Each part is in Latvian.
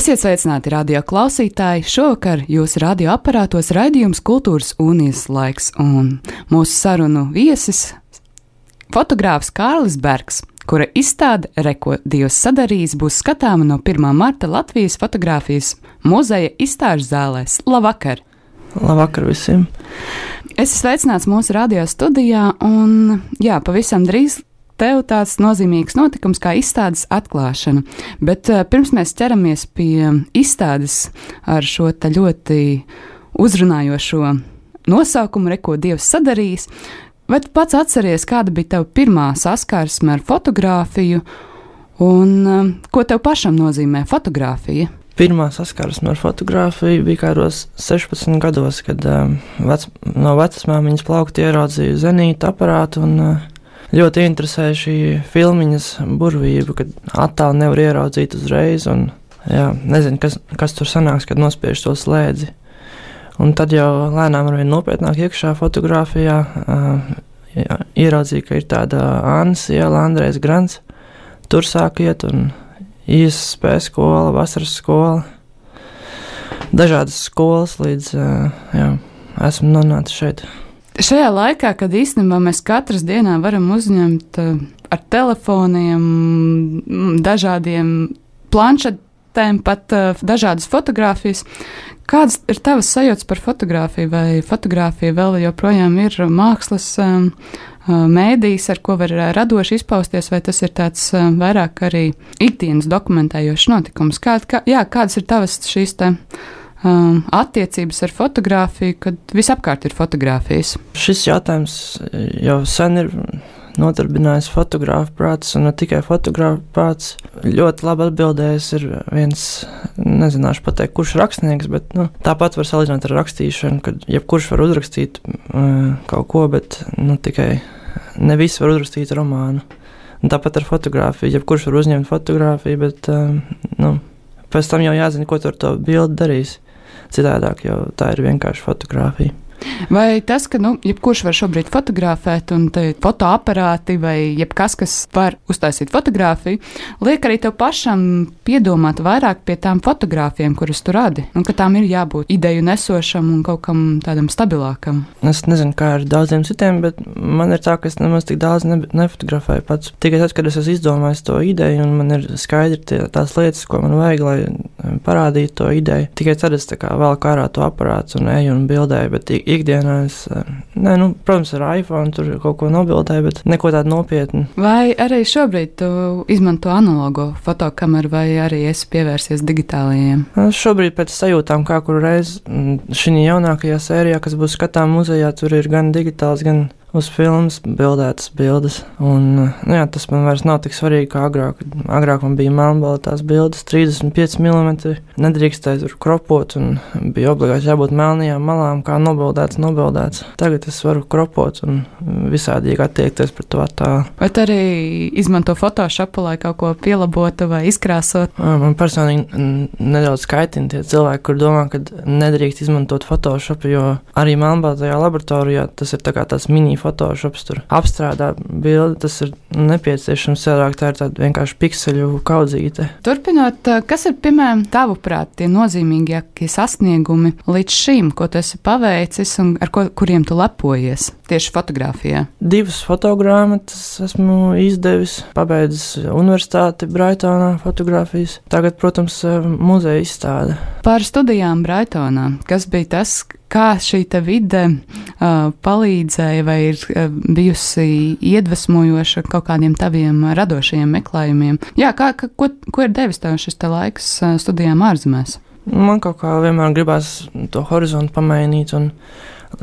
Esiet sveicināti radio klausītāji! Šovakar jūsu radioaparātos raidījums Kultūras Unijas laiks un mūsu sarunu viesis - fotogrāfs Kārlis Bergs, kura izstāde Reko Dievs sadarījis būs skatāma no 1. marta Latvijas fotografijas muzeja izstāžu zālēs. Labvakar! Labvakar visiem! Es esmu sveicināts mūsu radio studijā, un jā, pavisam drīz tev tāds nozīmīgs notikums kā izstādes atklāšana. Bet uh, pirms mēs ķeramies pie izstādes ar šo ļoti uzrunājošo nosaukumu, Reko Dievs sadarījis, vai tu pats atceries, kāda bija tava pirmā saskarsme ar fotografiju un uh, ko tev pašam nozīmē fotografija? Pirmā saskarsme ar fotografiju bija kādos 16 gados, kad um, vec, no vecmāmiņas plaukta ieraudzīju zenīta aparātu un uh, ļoti interesēja šī filmiņas burvība, kad attēlu nevar ieraudzīt uzreiz. Un, jā, nezinu, kas, kas tur sanāks, kad nospiež to slēdzi. Un tad jau lēnām ar vien nopietnāk iekšā fotografijā uh, jā, ieraudzīju, ka ir tāda Annas iela, Andrēs Grants. Tur sāk iet un īsa spēja skola, vasaras skola. Dažādas skolas līdz uh, jā, esmu nonācis šeit. Šajā laikā, kad īstenībā mēs katras dienā varam uzņemt uh, ar telefoniem, dažādiem planšetēm, pat uh, dažādas fotogrāfijas, kādas ir tavas sajūtas par fotografiju? Vai fotografija vēl joprojām ir mākslas um, mēdījis, ar ko var radoši izpausties, vai tas ir tāds vairāk arī ikdienas dokumentējošs notikums? Kā, kā, jā, kādas ir tavas šīs te? Um, attiecības ar fotografiju, kad visapkārt ir fotografijas? Šis jautājums jau sen ir nodarbinājis fotografu prātus, un ne tikai fotografu prāts. Ļoti labi atbildējis ir viens, nezināšu pateikt, kurš rakstnieks, bet nu, tāpat var salīdzināt ar rakstīšanu, kad jebkurš var uzrakstīt uh, kaut ko, bet nu, tikai ne visi var uzrakstīt romānu. Un tāpat ar fotografiju. Jebkurš var uzņemt fotografiju, bet uh, nu, pēc tam jau jāzina, ko tu ar to bildi darīsi. Citādāk jau tā ir vienkārši fotografija. Vai tas, ka nu, jebkurš var šobrīd fotografēt, un te ir fotoaparāti vai jebkas, kas var uztaisīt fotografiju, liek arī tev pašam piedomāt vairāk pie tām fotogrāfijām, kuras tu radi, un ka tām ir jābūt ideju nesošam un kaut kam tādam stabilākam. Es nezinu, kā ar daudziem citiem, bet man ir tā, ka es nemaz tik daudz ne, nefotografēju pats. Tikai tad, kad es esmu izdomājis to ideju, un man ir skaidri tie, tās lietas, ko man vajag, lai parādītu to ideju, tikai tad es vēl kā ārā to aparātu un eju un bildēju. Bet ikdienā es, ne, nu, protams, ar iPhone tur kaut ko nobildēju, bet neko tādu nopietnu. Vai arī šobrīd tu izmanto analogo fotokameru, vai arī esi pievērsies digitālajiem? Šobrīd pēc sajūtām, kā kuru reizi šī jaunākajā sērijā, kas būs skatām muzejā, tur ir gan digitāls, gan uz filmas bildētas bildes. Un, nu, jā, tas man vairs nav tik svarīgi kā agrāk. Agrāk man bija melnbaltās bildes, 35 mm. Nedrīkstēja tur kropot, un bija obligāti jābūt melnajām malām, kā nobildēts, nobildēts. Tagad es varu kropot un visādīgi attiekties pret to attēlu. Vai arī izmanto Photoshopu, lai kaut ko pielabotu vai izkrāsotu? Man personīgi nedaudz skaitina tie cilvēki, kur domā, ka nedrīkst izmantot Photoshop, jo arī melnbaltajā laboratorijā tas ir tā tāds mini Photoshops tur apstrādā bildi, tas ir nepieciešams. Cilvēk tā ir tāda vienkārši pikseļu kaudzīte. Turpinot, kas ir, piemēram, tavuprāt, tie nozīmīgākie sasniegumi līdz šim, ko tu esi paveicis un ar ko, kuriem tu lepojies tieši fotografijā? Divas fotogrāfijas esmu izdevis, pabeidzis universitāti Brightonā fotografijas. Tagad, protams, muzeja izstāde. Par studijām Brightonā. Kas bija tas, kā šī vide uh, palīdzēja vai ir uh, bijusi iedvesmojoša kaut kādiem taviem radošajiem meklējumiem? Jā, kā, ka, ko, ko ir devis tev šis te laiks uh, studijām ārzemēs? Man kaut kā vienmēr gribās to horizontu pamainīt. Un,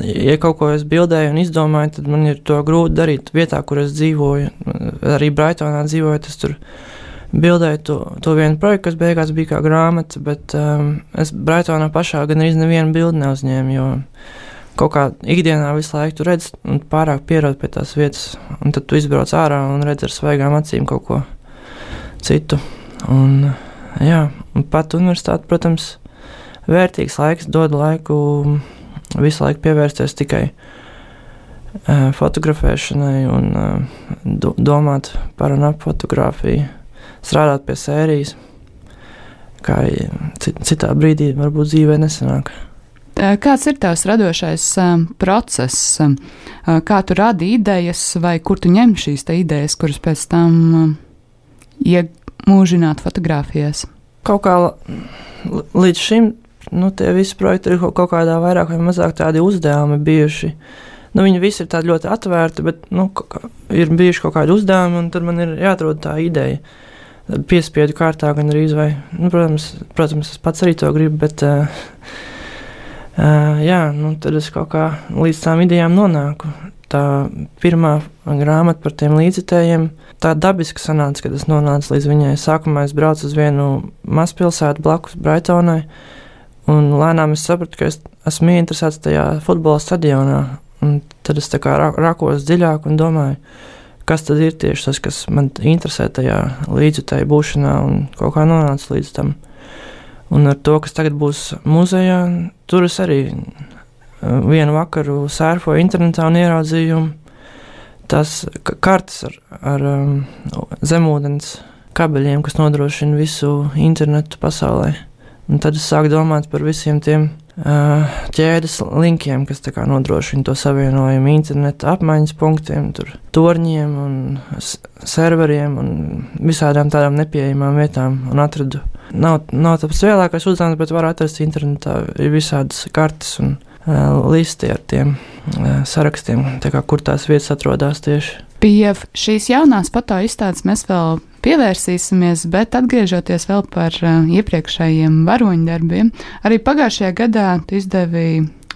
ja kaut ko es bildēju un izdomāju, tad man ir to grūti darīt vietā, kur es dzīvoju. Arī Brightonā dzīvoju, tas tur bildēju to, to vienu projektu, kas beigās bija kā grāmata, bet um, es Brightonā pašā gan arī nevienu bildi neuzņēmu, jo kaut kā ikdienā visu laiku tu redz un pārāk pierod pie tās vietas, un tad tu izbrauc ārā un redz ar svaigām acīm kaut ko citu. Un, jā, un pat universitāte, protams, vērtīgs laiks, dod laiku visu laiku pievērsties tikai uh, fotografēšanai un uh, do, domāt par un ap fotografiju strādāt pie sērijas, kā citā brīdī varbūt dzīvē nesanāk. Kāds ir tavs radošais process? Kā tu radi idejas, vai kur tu ņem šīs idejas, kuras pēc tam iemūžināt fotografijās? Kaut kā līdz šim nu, tie visi projekti ir kaut kādā vairāk vai mazāk tādi uzdevumi bijuši. Nu, viņi visi ir tādi ļoti atvērti, bet nu, ir bijuši kaut kādi uzdevumi, un tad man ir jāatrod tā ideja. Uh, piespiedu kārtā, gan arī vai, nu, protams, protams, es pats arī to gribu, bet, uh, uh, jā, nu, tad es kaut kā līdz tām idejām nonāku. Tā pirmā grāmata par tiem līdzekļiem, tā dabiski sanāca, kad es nonācu līdz viņai. Sākumā es braucu uz vienu mazpilsētu blakus Brightonai, un lēnām es sapratu, ka es esmu ieinteresēts tajā futbola stadionā. Un tad es tā kā rakos dziļāk un domāju, kas tad ir tieši tas, kas man interesē tajā līdzjutēji būšanā un kaut kā nonāca līdz tam. Un ar to, kas tagad būs muzejā, tur es arī uh, vienu vakaru sērfoju internetā un ieraudzīju tās kartes ar, ar um, zemūdens kabeļiem, kas nodrošina visu internetu pasaulē. Un tad es sāku domāt par visiem tiem ķēdes linkiem, kas nodrošina to savienojumu interneta apmaiņas punktiem, torņiem un serveriem un visādām tādām nepieejamām vietām. Atradu, nav, nav tas vēlākais uzdevums, bet var atrast internetā visādas kartes un uh, listi ar tiem uh, sarakstiem, kā, kur tās vietas atrodas tieši. Pie šīs jaunās foto izstādes mēs vēl pievērsīsimies, bet atgriežoties vēl par uh, iepriekšējiem varoņdarbiem, arī pagājušajā gadā tu izdevi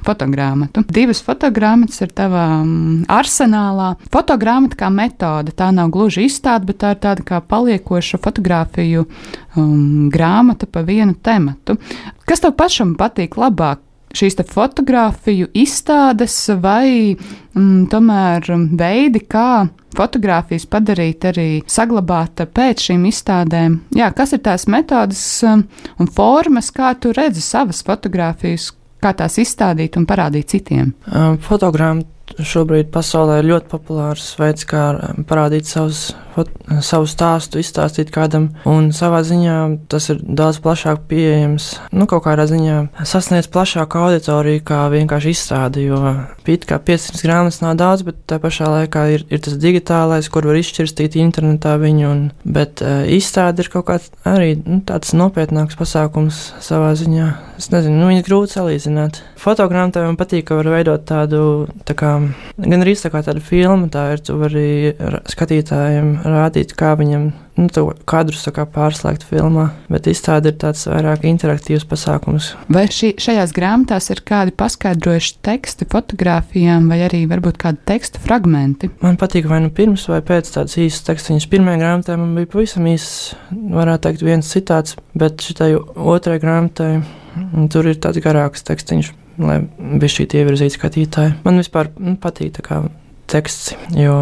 fotogrāmatu. Divas fotogrāmatas ir tavā um, arsenālā. Fotogrāmata kā metode, tā nav gluži izstāde, bet tā ir tāda kā paliekoša fotografiju um, grāmata pa vienu tematu. Kas tev pašam patīk labāk? Šīs fotografiju izstādes vai mm, tomēr veidi, kā fotogrāfijas padarīt arī saglabāt pēc šīm izstādēm. Jā, kas ir tās metodas mm, un formas, kā tu redzi savas fotogrāfijas, kā tās izstādīt un parādīt citiem? Fotogrāfija šobrīd pasaulē ir ļoti populārs veids, kā parādīt savus savu stāstu, izstāstīt kādam, un savā ziņā tas ir daudz plašāk pieejams. Nu, kaut kādā ziņā sasniedz plašāku auditoriju kā vienkārši izstāde, jo pīt kā 500 grāmatas nav daudz, bet tā pašā laikā ir, ir tas digitālais, kur var izšķirstīt internetā viņu, un, bet uh, izstāde ir kaut kāds arī nu, tāds nopietnāks pasākums savā ziņā. Es nezinu, nu, viņas grūti salīdzināt. Fotogrāfijā man patīk, ka var veidot tādu, tā kā, gan arī tā kā tādu filmu, tā ir, tu vari skatītājiem rādīt, kā viņam nu, kadrus pārslēgt filmā, bet izstāde ir tāds vairāk interaktīvs pasākums. Vai šī, šajās grāmatās ir kādi paskaidrojuši teksti fotografijām, vai arī varbūt kādi tekstu fragmenti? Man patīk vai nu pirms vai pēc tādas īsas tekstiņas. Pirmajā grāmatā man bija pavisam īsts, varētu teikt, viens citāts, bet šitai otrai grāmatai tur ir tāds garāks tekstiņš. Lai bija šī ievirzīta skatītāja. Man vispār nu, patīk kā teksts, jo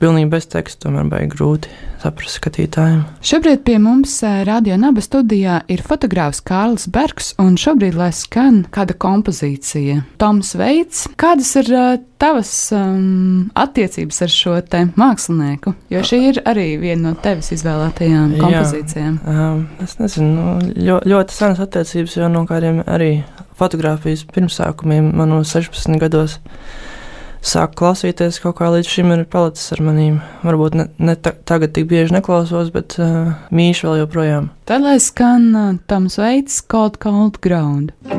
pilnīgi bez teksta tomēr bija grūti saprast skatītājiem. Šobrīd pie mums eh, Radio Naba studijā ir fotogrāfs Kārlis Bergs, un šobrīd lai skan kāda kompozīcija. Toms Veids, kādas ir uh, tavas um, attiecības ar šo te mākslinieku? Jo šī ir arī viena no tevis izvēlētajām kompozīcijām. Jā, um, es nezinu, ļo, ļoti senas attiecības jau no kādiem arī fotografijas pirmsākumiem manos 16 gados sāku klausīties, kaut kā līdz šim ir palicis ar manīm. Varbūt ne, ne ta, tagad tik bieži neklausos, bet uh, mīšu vēl joprojām. Tad lai skan uh, Ground. crestfallen sidekick in an old cafe.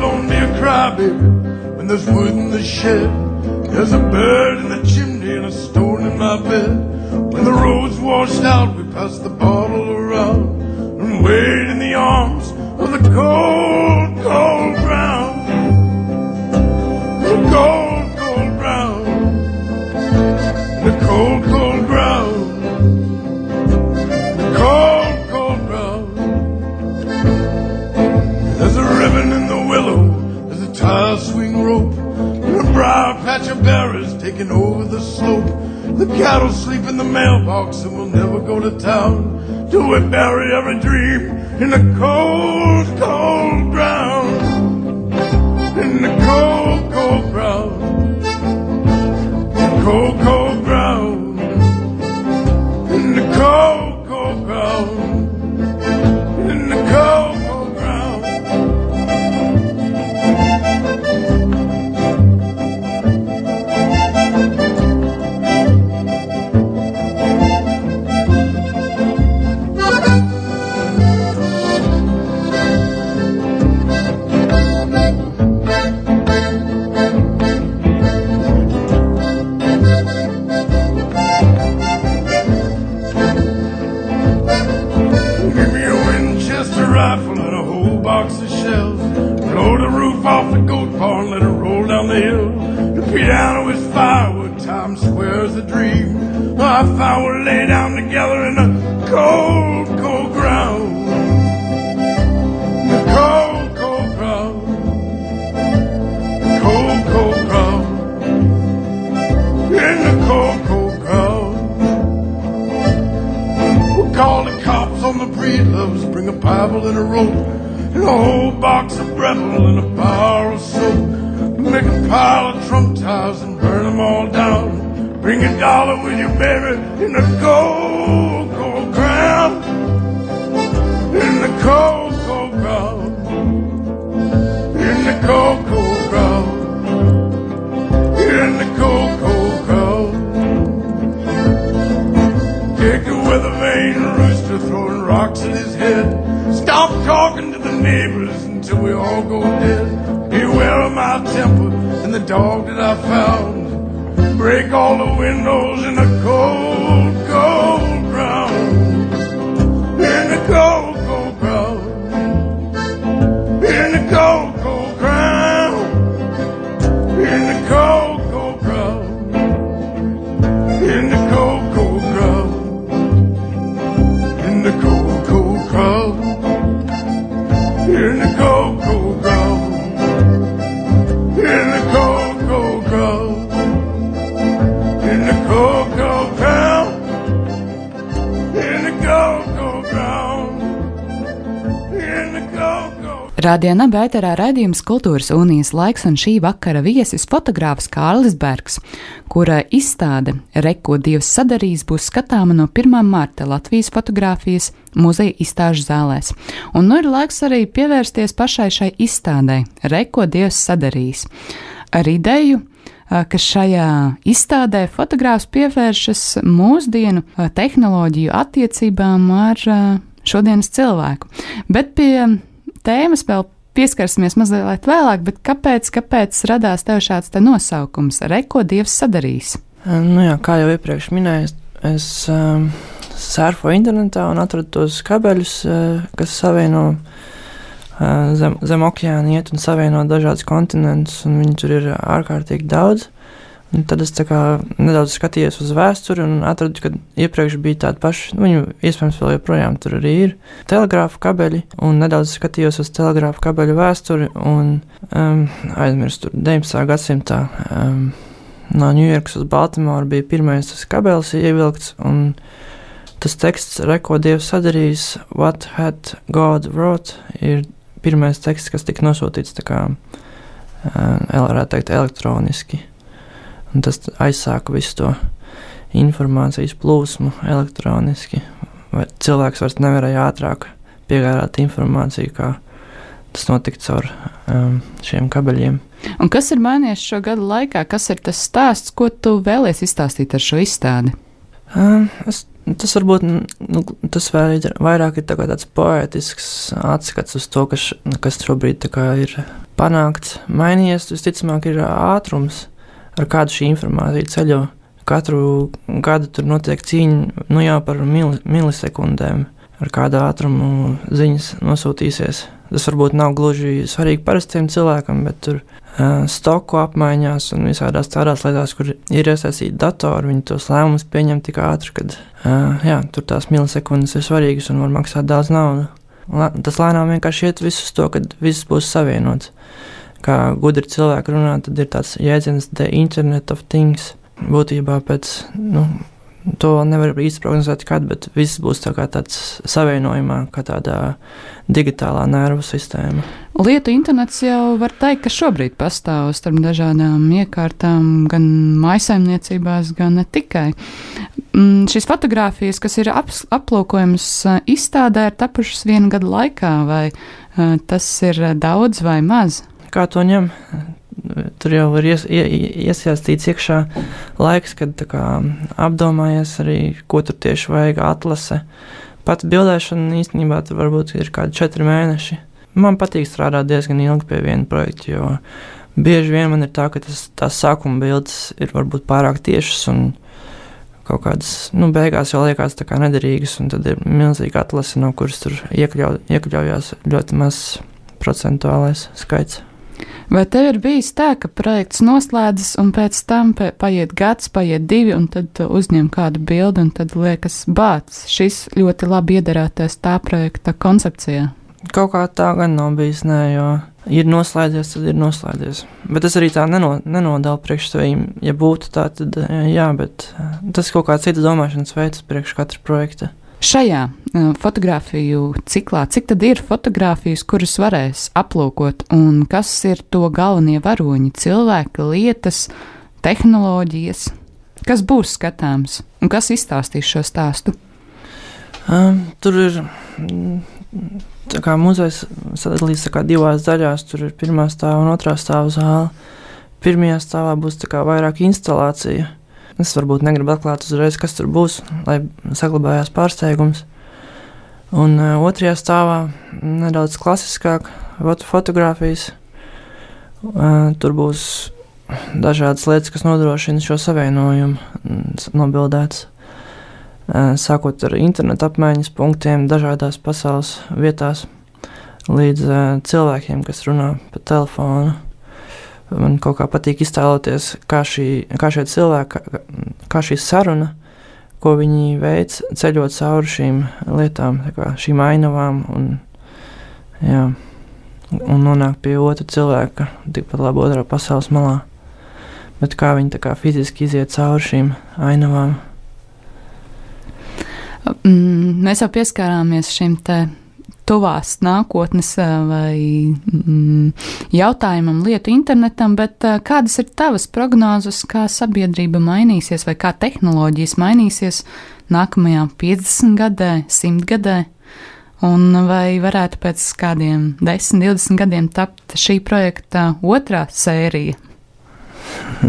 Don't be a crybaby when there's wood in the shed. There's a bird in the chimney and a stone in my bed. When the road's washed out, we pass the bottle around and wait in the arms of the cold, cold over the slope. The cattle sleep in the mailbox and we'll never go to town till we bury every dream in the cold, cold ground. In the cold, cold ground. Cold, cold a whole box of Breville and a bar of soap. Make a pile of trump ties and burn them all down. Bring a dollar with you, baby, in the cold, cold ground. In the cold, cold ground. In the cold, cold ground. In the cold, cold ground. Take the weather vane rooster throwing rocks at his head. Stop talking neighbors until we all go dead. Beware of my temper and the dog that I found. Break all the windows in the Radio Nabērā raidījums Kultūras unijas laiks un šī vakara viesis fotogrāfs Kārlis Bergs, kura izstāde Reko Dievs sadarījis būs skatāma no 1. marta Latvijas fotografijas muzeja izstāžu zālēs. Un nu ir laiks arī pievērsties pašai šai izstādē Reko Dievs sadarījis. Ar ideju ka šajā izstādē fotogrāfs pievēršas mūsdienu tehnoloģiju attiecībām ar šodienas cilvēku. Bet pie tēmas vēl pieskarsimies mazliet vēlāk, bet kāpēc, kāpēc radās tev šāds te nosaukums - Reko Dievs sadarījis? Nu jā, kā jau iepriekš minēju, es um, surfoju internetā un atradu tos kabeļus, uh, kas savieno uh, zem, zem okeāna iet un savieno dažādus kontinentus, un viņi tur ir ārkārtīgi daudz. Un tad es nedaudz skatījos uz vēsturi un atradu, ka iepriekš bija tādi paši, nu, viņi iespējams vēl joprojām tur arī ir, telegrāfa kabeļi, un nedaudz skatījos uz telegrāfa kabeļu vēsturi un um, aizmirstu 19. gadsimtā. Um, no Ņujorkas uz Baltimoru bija pirmais tas kabelis ievilkts, un tas teksts, Reko Dievs sadarījis, What had God wrote, ir pirmais teksts, kas tika nosūtīts tā kā, uh, varētu teikt, elektroniski. Un tas aizsāka visu to informācijas plūsmu elektroniski. Vai cilvēks vairs nevarēja ātrāk piegādāt informāciju, kā tas notika caur um, šiem kabeļiem. Un kas ir mainījies šo gadu laikā? Kas ir tas stāsts, ko tu vēlies izstāstīt ar šo izstādi? Um, es, tas varbūt nu, tas vairāk ir tā tāds poetisks atskats uz to, kas, kas šobrīd ir panākts. Mainījies, visticamāk, ir ātrums, ar kādu šī informācija ceļo. Katru gadu tur notiek cīņa nu jau par mili, milisekundēm, ar kādu ātrumu ziņas nosūtīsies. Tas varbūt nav gluži svarīgi parastiem cilvēkam, bet tur uh, stoku apmaiņās un visādās tādās lietās, kur ir iesaistīti datori, viņi tos lēmumus pieņem tik ātri, ka uh, jā, tur tās milisekundes ir svarīgas un var maksāt daudz naudas. Tas lēnām vienkārši iet visus to, ka viss būs savienots. Kā gudri cilvēki runā, tad ir tāds jēdziens, the Internet of Things būtībā pēc, nu, to nevar īsti prognozēt, kad, bet viss būs tā kā tāds savienojumā, kā tādā digitālā nervu sistēma. Lietu internets jau var teikt, ka šobrīd pastāv starp dažādām iekārtām, gan maisaimniecībās, gan ne tikai. Mm, šīs fotogrāfijas, kas ir ap, aplūkojamas izstādē, ir tapušas vienu gadu laikā, vai tas ir daudz vai maz? Kā to ņem? tur jau ir ies, ie, iesaistīts iekšā laiks, kad kā, apdomājies arī, ko tur tieši vajag atlase. Pat bildēšana īstenībā tur varbūt ir kādi četri mēneši. Man patīk strādāt diezgan ilgi pie viena projekta, jo bieži vien man ir tā, ka tas, tās sākuma bildes ir varbūt pārāk tiešas un kaut kādas, nu, beigās jau liekas tā kā nederīgas, un tad ir milzīga atlase, no kuras tur iekļauj, iekļaujās ļoti mazs procentuālais skaits. Vai tev ir bijis tā, ka projekts noslēdzas, un pēc tam paiet gads, paiet divi, un tad uzņem kādu bildi, un tad liekas, bācis, šis ļoti labi iederēties tā projekta koncepcijā? Kaut kā tā gan nav bijis, nē, jo ir noslēdzies, tad ir noslēdzies. Bet es arī tā neno, nenodalu priekš sevīm. Ja būtu tā, tad jā, bet tas ir kaut kāds cits domāšanas veids priekš katra projekta. Šajā fotografiju ciklā, cik tad ir fotografijas, kuras varēs aplūkot, un kas ir to galvenie varoņi - cilvēki, lietas, tehnoloģijas, kas būs skatāms un kas izstāstīs šo stāstu? Um, tur ir muzejs sadalīts divās daļās. Tur ir pirmā stāva un otrā stāva zāle. Pirmajā stāvā būs vairāk instalācija Es varbūt negribu atklāt uzreiz, kas tur būs, lai saglabājās pārsteigums. Un uh, otrajā stāvā nedaudz klasiskāk fotografijas. Uh, tur būs dažādas lietas, kas nodrošina šo savienojumu, nobildēts. Uh, sākot ar internetu apmaiņas punktiem dažādās pasaules vietās, līdz cilvēkiem, kas runā pa telefonu. Man kaut kā patīk iztēloties, kā, šī, kā šie cilvēki, kā, kā šī saruna, ko viņi veic ceļot cauri šīm lietām, kā, šīm ainavām, un, jā, un nonāk pie otra cilvēka, tikpat labi otrā pasaules malā. Bet kā viņi kā fiziski iziet cauri šīm ainavām? Mm, mēs jau pieskārāmies šim te tuvās nākotnes vai mm, jautājumam, lietu internetam, bet kādas ir tavas prognozes, kā sabiedrība mainīsies vai kā tehnoloģijas mainīsies nākamajā 50 gadē, 100 gadē? Un vai varētu pēc kādiem 10, 20 gadiem tapt šī projekta otrā sērija?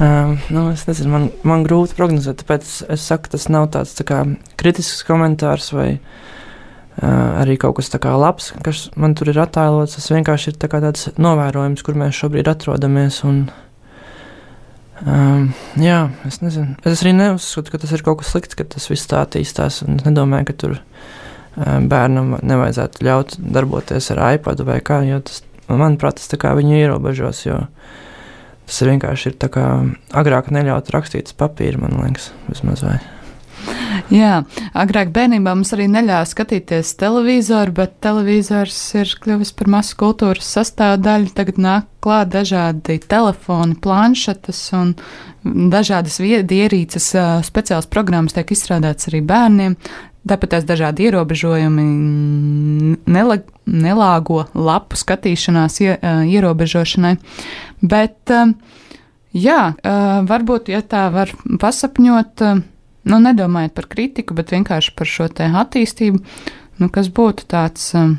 um, nu, es nezinu, man, man grūti prognozēt, tāpēc es saku, tas nav tāds tā kā, kritisks komentārs vai uh, arī kaut kas tāds labs, kas man tur ir attēlots. Tas vienkārši ir tā tāds novērojums, kur mēs šobrīd atrodamies. Un, um, jā, es nezinu. Es arī neuzskatu, ka tas ir kaut kas slikts, ka tas viss tā attīstās. Es nedomāju, ka tur um, bērnam nevajadzētu ļaut darboties ar iPadu vai kā, jo tas, manuprāt, tas viņu ierobežos. Tas vienkārši ir tā kā agrāk neļaut rakstīt uz papīra, man liekas, vismaz vai. Jā, agrāk bērnībā mums arī neļāva skatīties televizoru, bet televizors ir kļuvis par masu kultūras sastāvdaļu. Tagad nāk klāt dažādi telefoni, planšetes un dažādas viedierīces, speciāls programmas tiek izstrādātas arī bērniem. Tāpat tās dažādi ierobežojumi nela, nelāgo lapu skatīšanās ie, ierobežošanai. Bet, Jā, varbūt, ja tā var pasapņot, nu, nedomājot par kritiku, bet vienkārši par šo te attīstību, nu, kas būtu tāds uh,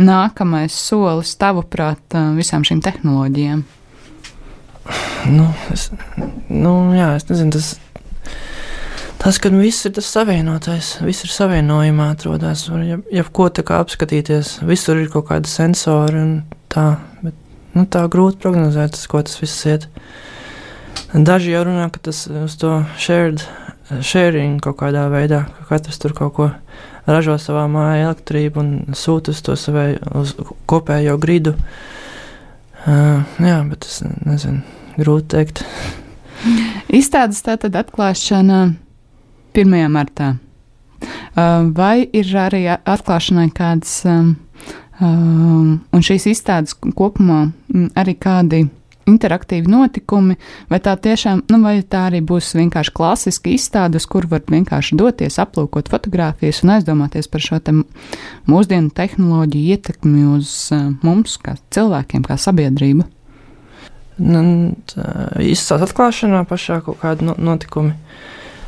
nākamais solis tavuprāt uh, visām šīm tehnoloģijām? Nu, es, nu, jā, es nezinu, tas, tas, ka viss ir tas savienotais, viss ir savienojumā atrodas, var jeb, jebko tā kā apskatīties, visur ir kaut kāda sensori un tā, bet nu, tā grūti prognozēt, uz ko tas viss iet. Daži jau runā, ka tas uz to shared, sharing kaut kādā veidā, ka katrs tur kaut ko ražo savā mājā elektrību un sūta to savai, uz kopējo gridu. Uh, jā, bet es nezinu, grūti teikt. Izstādes tātad atklāšana 1. martā. Uh, vai ir arī atklāšanai kādas um, Um, un šīs izstādes kopumā mm, arī kādi interaktīvi notikumi, vai tā tiešām, nu, vai tā arī būs vienkārši klasiska izstāde, uz kur var vienkārši doties, aplūkot fotogrāfijas un aizdomāties par šo te mūsdienu tehnoloģiju ietekmi uz uh, mums, kā cilvēkiem, kā sabiedrību? Nu, izstādes atklāšanā pašā kaut kāda no, notikumi.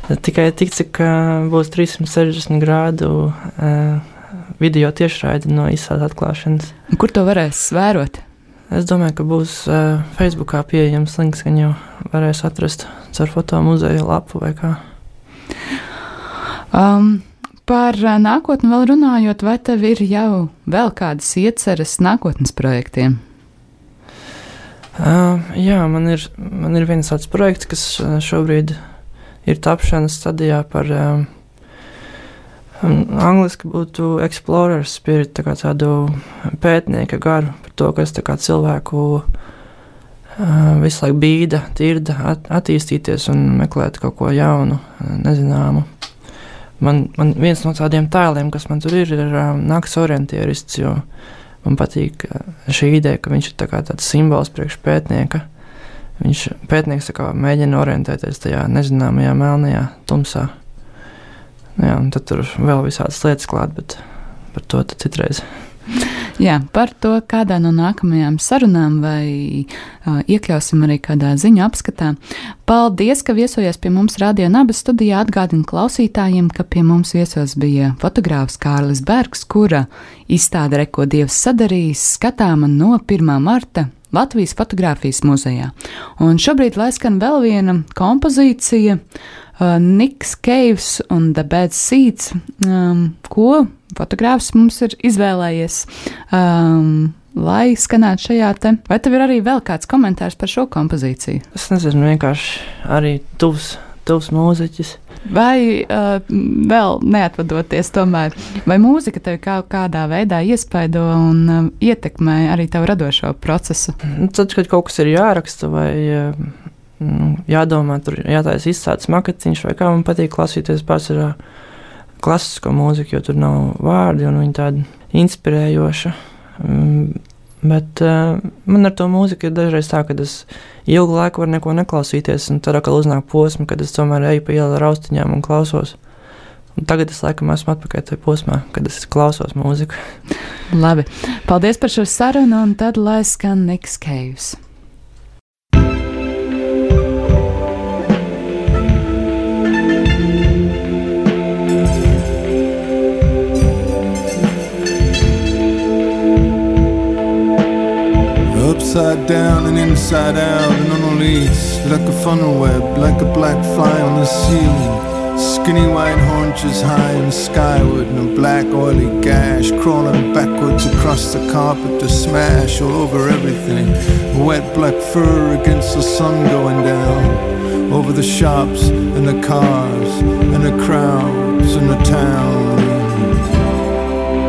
Tikai tik, cik uh, būs 360 grādu uh, video tiešraidi no izsādes atklāšanas. Kur to varēs vērot? Es domāju, ka būs uh, Facebookā pieejams links, ka jau varēs atrast caur fotomuzeja lapu vai kā. Um, par nākotni vēl runājot, vai tev ir jau vēl kādas ieceres nākotnes projektiem? Uh, jā, man ir, man ir viens tāds projekts, kas šobrīd ir tapšanas stadijā par uh, Angliski būtu Explorer Spirit, tā kā tādu pētnieka garu par to, kas cilvēku visu laiku bīda, tirda, at, attīstīties un meklēt kaut ko jaunu, nezināmu. Man, man viens no tādiem tēliem, kas man tur ir, ir nakts orientierists, jo man patīk šī ideja, ka viņš ir tā tāds simbols priekš pētnieka. Viņš pētnieks kā, mēģina orientēties tajā nezināmajā, melnajā, tumsā. Jā, un tad tur vēl visādas lietas klāt, bet par to citreiz. Jā, par to kādā no nākamajām sarunām vai uh, iekļausim arī kādā ziņu apskatā. Paldies, ka viesojies pie mums Radio Nabas studijā. Atgādinu klausītājiem, ka pie mums viesos bija fotogrāfs Kārlis Bergs, kura izstāde Reko Dievs sadarījis skatāma no 1. marta Latvijas fotografijas muzejā. Un šobrīd lai skan vēl viena kompozīcija uh, Niks Keivs un The Bad Seeds, um, ko fotogrāfs mums ir izvēlējies. Um, Lai skanētu šajā te, vai tev ir arī vēl kāds komentārs par šo kompozīciju? Es nezinu, vienkārši arī tuvs, tuvs mūziķis. Vai uh, vēl neatvadoties, tomēr, vai mūzika tev kā, kādā veidā iespaido un uh, ietekmē arī tavu radošo procesu? Nu, tad, kad kaut kas ir jāraksta vai uh, nu, jādomā, tur jātaisa izsācis maketiņš, vai kā man patīk klausīties pārsvarā klasisko mūziku, jo tur nav vārdi un viņi tādi inspirējoši. Bet uh, man ar to mūziku ir dažreiz tā, ka es ilgu laiku varu neko neklausīties, un tad atkal uznāk posmi, kad es tomēr eju pa ielu ar austiņām un klausos. Un tagad es laikam esmu atpakaļ tajā posmā, kad es klausos mūziku. Labi, paldies par šo sarunu, un tad lai skan Niks Keivs. Upside down and inside out and unreleased, like a funnel web, like a black fly on the ceiling. Skinny white haunches high and skyward, and a black oily gash crawling backwards across the carpet to smash all over everything. Wet black fur against the sun going down, over the shops and the cars and the crowds and the town.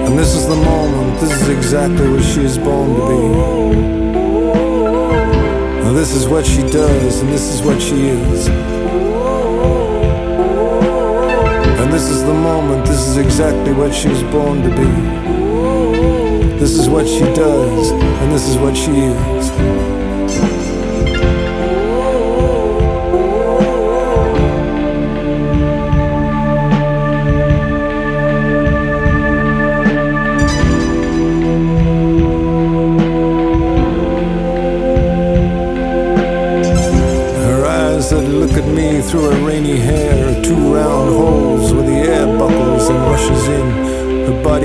And this is the moment, this is exactly what she is born to be. This is what she does, and this is what she is. And this is the moment, this is exactly what she was born to be. This is what she does, and this is what she is.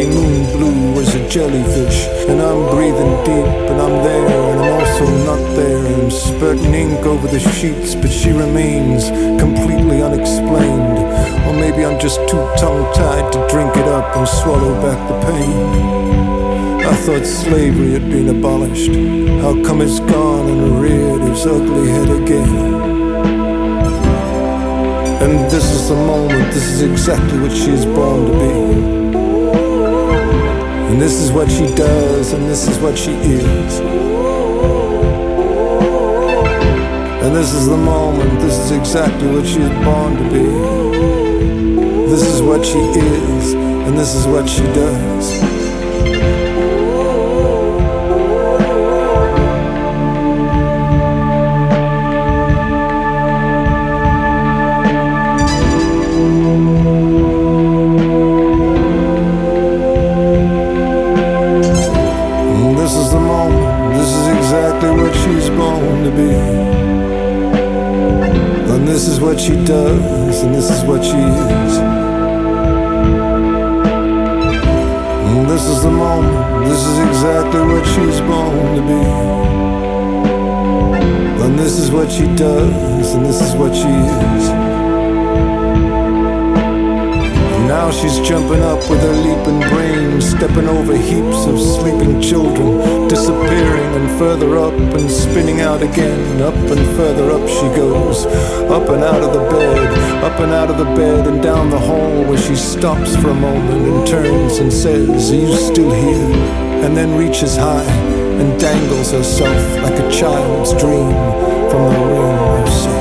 Dirty moon blue as a jellyfish. And I'm breathing deep, and I'm there, and I'm also not there. I'm spurting ink over the sheets, but she remains completely unexplained. Or maybe I'm just too tongue tied to drink it up and swallow back the pain. I thought slavery had been abolished. How come it's gone and reared its ugly head again? And this is the moment, this is exactly what she is born to be. And this is what she does, and this is what she is. And this is the moment, this is exactly what she is born to be. This is what she is, and this is what she does. She's jumping up with her leaping brain, stepping over heaps of sleeping children, disappearing and further up and spinning out again. Up and further up she goes, up and out of the bed, up and out of the bed and down the hall where she stops for a moment and turns and says, Are you still here? And then reaches high and dangles herself like a child's dream from the ring of